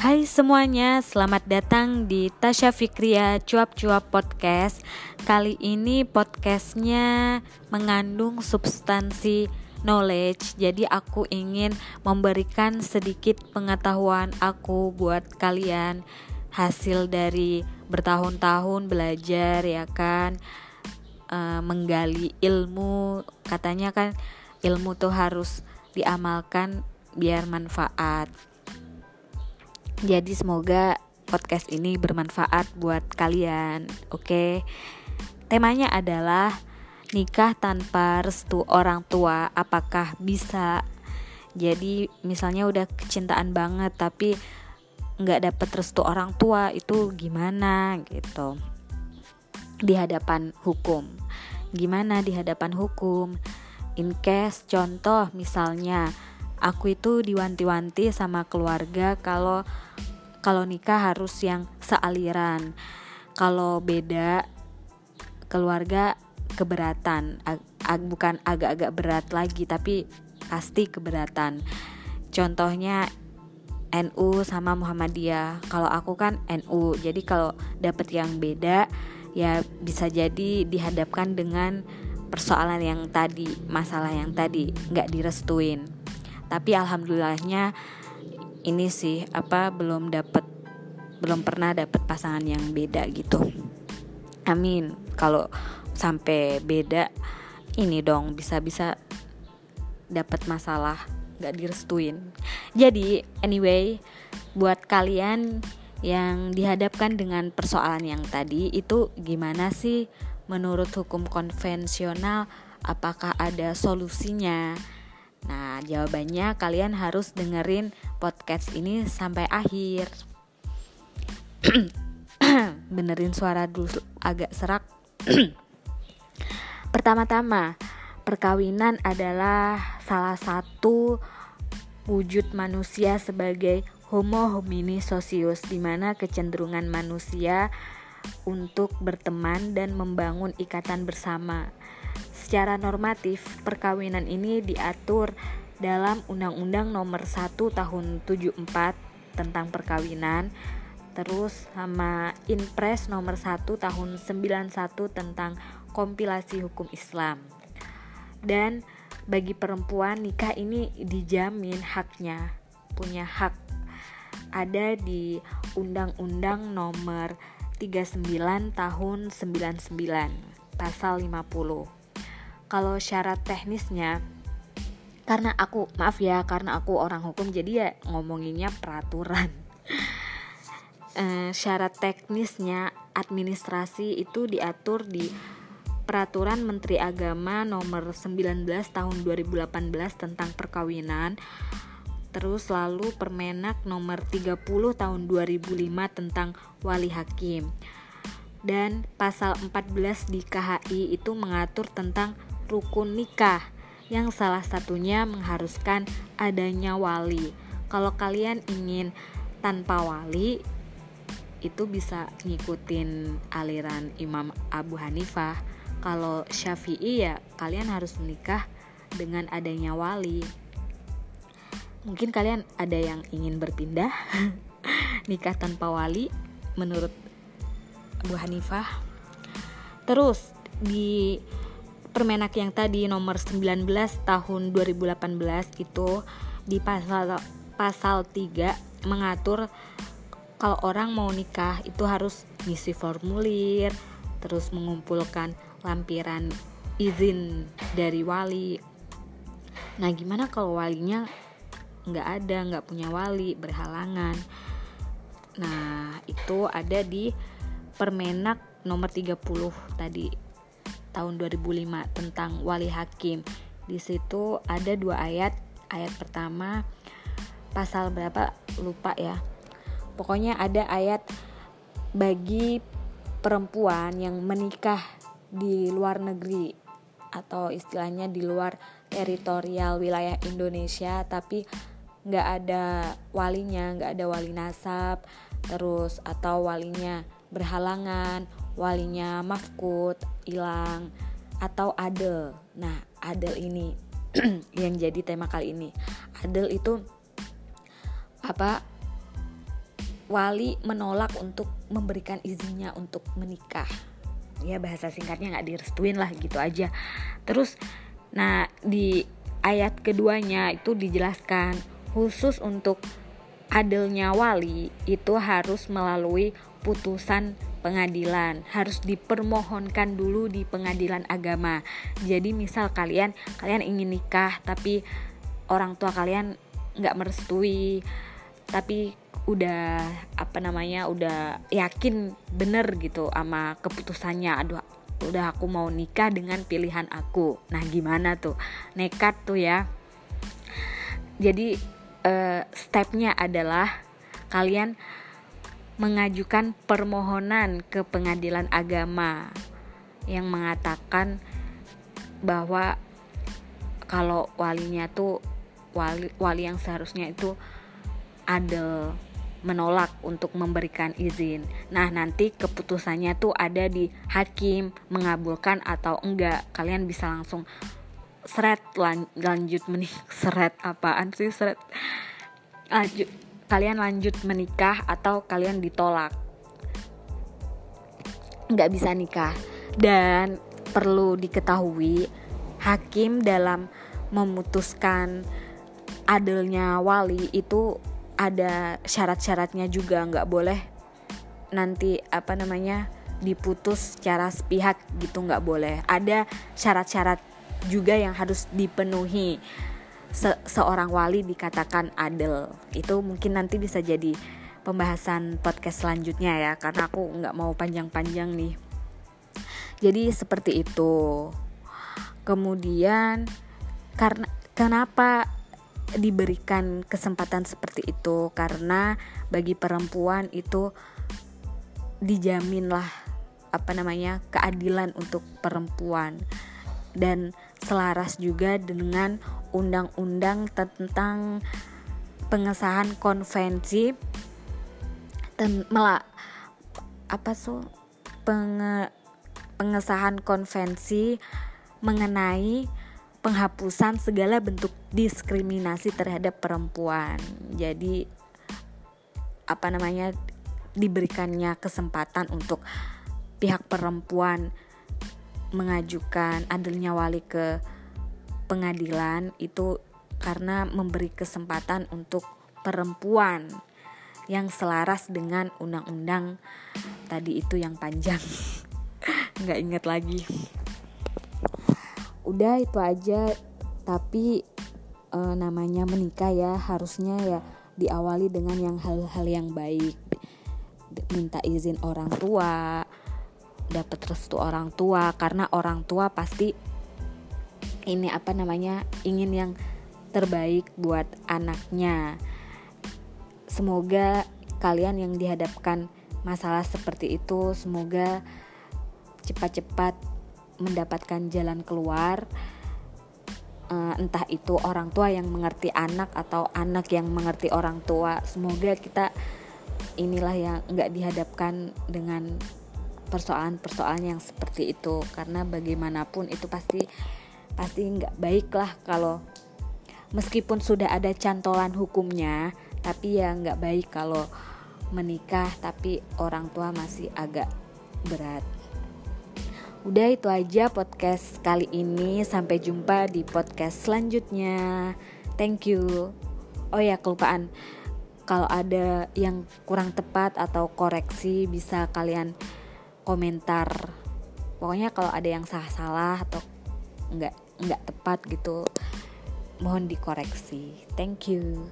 Hai semuanya, selamat datang di Tasya Fikria Cuap-Cuap Podcast. Kali ini podcastnya mengandung substansi knowledge Jadi aku ingin memberikan sedikit pengetahuan aku buat kalian. Hasil dari bertahun-tahun belajar ya kan? E, Menggali ilmu Katanya kan ilmu tuh harus diamalkan biar manfaat jadi semoga podcast ini bermanfaat buat kalian. Oke. Temanya adalah nikah tanpa restu orang tua apakah bisa? Jadi misalnya udah kecintaan banget tapi nggak dapet restu orang tua itu gimana gitu di hadapan hukum gimana di hadapan hukum in case contoh misalnya aku itu diwanti-wanti sama keluarga kalau kalau nikah harus yang sealiran. Kalau beda keluarga keberatan ag, bukan agak-agak berat lagi tapi pasti keberatan. Contohnya NU sama Muhammadiyah. Kalau aku kan NU jadi kalau dapet yang beda ya bisa jadi dihadapkan dengan persoalan yang tadi masalah yang tadi nggak direstuin tapi alhamdulillahnya ini sih apa belum dapat belum pernah dapat pasangan yang beda gitu. Amin. Kalau sampai beda ini dong bisa-bisa dapat masalah gak direstuin. Jadi anyway buat kalian yang dihadapkan dengan persoalan yang tadi itu gimana sih menurut hukum konvensional? Apakah ada solusinya Nah, jawabannya kalian harus dengerin podcast ini sampai akhir. Benerin suara dulu agak serak. Pertama-tama, perkawinan adalah salah satu wujud manusia sebagai homo homini socius di mana kecenderungan manusia untuk berteman dan membangun ikatan bersama Secara normatif, perkawinan ini diatur dalam Undang-Undang Nomor 1 Tahun 74 tentang perkawinan, terus sama Inpres Nomor 1 Tahun 91 tentang kompilasi hukum Islam. Dan bagi perempuan nikah ini dijamin haknya, punya hak. Ada di Undang-Undang Nomor 39 Tahun 99 pasal 50 kalau syarat teknisnya karena aku maaf ya karena aku orang hukum jadi ya ngomonginnya peraturan. E, syarat teknisnya administrasi itu diatur di peraturan Menteri Agama nomor 19 tahun 2018 tentang perkawinan terus lalu Permenak nomor 30 tahun 2005 tentang wali hakim. Dan pasal 14 di KHI itu mengatur tentang rukun nikah yang salah satunya mengharuskan adanya wali. Kalau kalian ingin tanpa wali itu bisa ngikutin aliran Imam Abu Hanifah. Kalau Syafi'i ya kalian harus menikah dengan adanya wali. Mungkin kalian ada yang ingin berpindah nikah tanpa wali menurut Abu Hanifah. Terus di Permenak yang tadi nomor 19 tahun 2018 itu di pasal pasal 3 mengatur kalau orang mau nikah itu harus ngisi formulir, terus mengumpulkan lampiran izin dari wali. Nah, gimana kalau walinya nggak ada, nggak punya wali, berhalangan? Nah, itu ada di Permenak nomor 30 tadi tahun 2005 tentang wali hakim. Di situ ada dua ayat. Ayat pertama pasal berapa lupa ya. Pokoknya ada ayat bagi perempuan yang menikah di luar negeri atau istilahnya di luar teritorial wilayah Indonesia tapi nggak ada walinya nggak ada wali nasab terus atau walinya berhalangan walinya mafkut hilang atau adel. Nah adel ini yang jadi tema kali ini. Adel itu apa wali menolak untuk memberikan izinnya untuk menikah. Ya bahasa singkatnya nggak direstuin lah gitu aja. Terus nah di ayat keduanya itu dijelaskan khusus untuk adilnya wali itu harus melalui putusan pengadilan. Harus dipermohonkan dulu di pengadilan agama. Jadi misal kalian kalian ingin nikah tapi orang tua kalian nggak merestui tapi udah apa namanya udah yakin bener gitu sama keputusannya. Aduh udah aku mau nikah dengan pilihan aku. Nah gimana tuh? Nekat tuh ya. Jadi uh, stepnya adalah kalian mengajukan permohonan ke pengadilan agama yang mengatakan bahwa kalau walinya tuh wali wali yang seharusnya itu adil menolak untuk memberikan izin. Nah, nanti keputusannya tuh ada di hakim mengabulkan atau enggak. Kalian bisa langsung seret lan, lanjut menik seret apaan sih seret lanjut kalian lanjut menikah atau kalian ditolak? Nggak bisa nikah. Dan perlu diketahui hakim dalam memutuskan adilnya wali itu ada syarat-syaratnya juga. Nggak boleh nanti apa namanya diputus secara sepihak gitu. Nggak boleh. Ada syarat-syarat juga yang harus dipenuhi Se seorang wali dikatakan adil. Itu mungkin nanti bisa jadi pembahasan podcast selanjutnya ya karena aku nggak mau panjang-panjang nih. Jadi seperti itu. Kemudian karena kenapa diberikan kesempatan seperti itu? Karena bagi perempuan itu dijaminlah apa namanya keadilan untuk perempuan. Dan selaras juga dengan undang-undang tentang pengesahan konvensi ten, mela, apa so penge, pengesahan konvensi mengenai penghapusan segala bentuk diskriminasi terhadap perempuan. Jadi apa namanya diberikannya kesempatan untuk pihak perempuan mengajukan adilnya wali ke pengadilan itu karena memberi kesempatan untuk perempuan yang selaras dengan undang-undang tadi itu yang panjang. Nggak inget lagi. Udah itu aja. Tapi e, namanya menikah ya harusnya ya diawali dengan yang hal-hal yang baik. Minta izin orang tua dapat restu orang tua karena orang tua pasti ini apa namanya ingin yang terbaik buat anaknya. Semoga kalian yang dihadapkan masalah seperti itu semoga cepat-cepat mendapatkan jalan keluar. Uh, entah itu orang tua yang mengerti anak atau anak yang mengerti orang tua. Semoga kita inilah yang nggak dihadapkan dengan persoalan-persoalan yang seperti itu. Karena bagaimanapun itu pasti pasti nggak baik lah kalau meskipun sudah ada cantolan hukumnya tapi ya nggak baik kalau menikah tapi orang tua masih agak berat Udah itu aja podcast kali ini. Sampai jumpa di podcast selanjutnya. Thank you. Oh ya, kelupaan. Kalau ada yang kurang tepat atau koreksi bisa kalian komentar. Pokoknya kalau ada yang salah-salah atau nggak nggak tepat gitu, mohon dikoreksi. Thank you.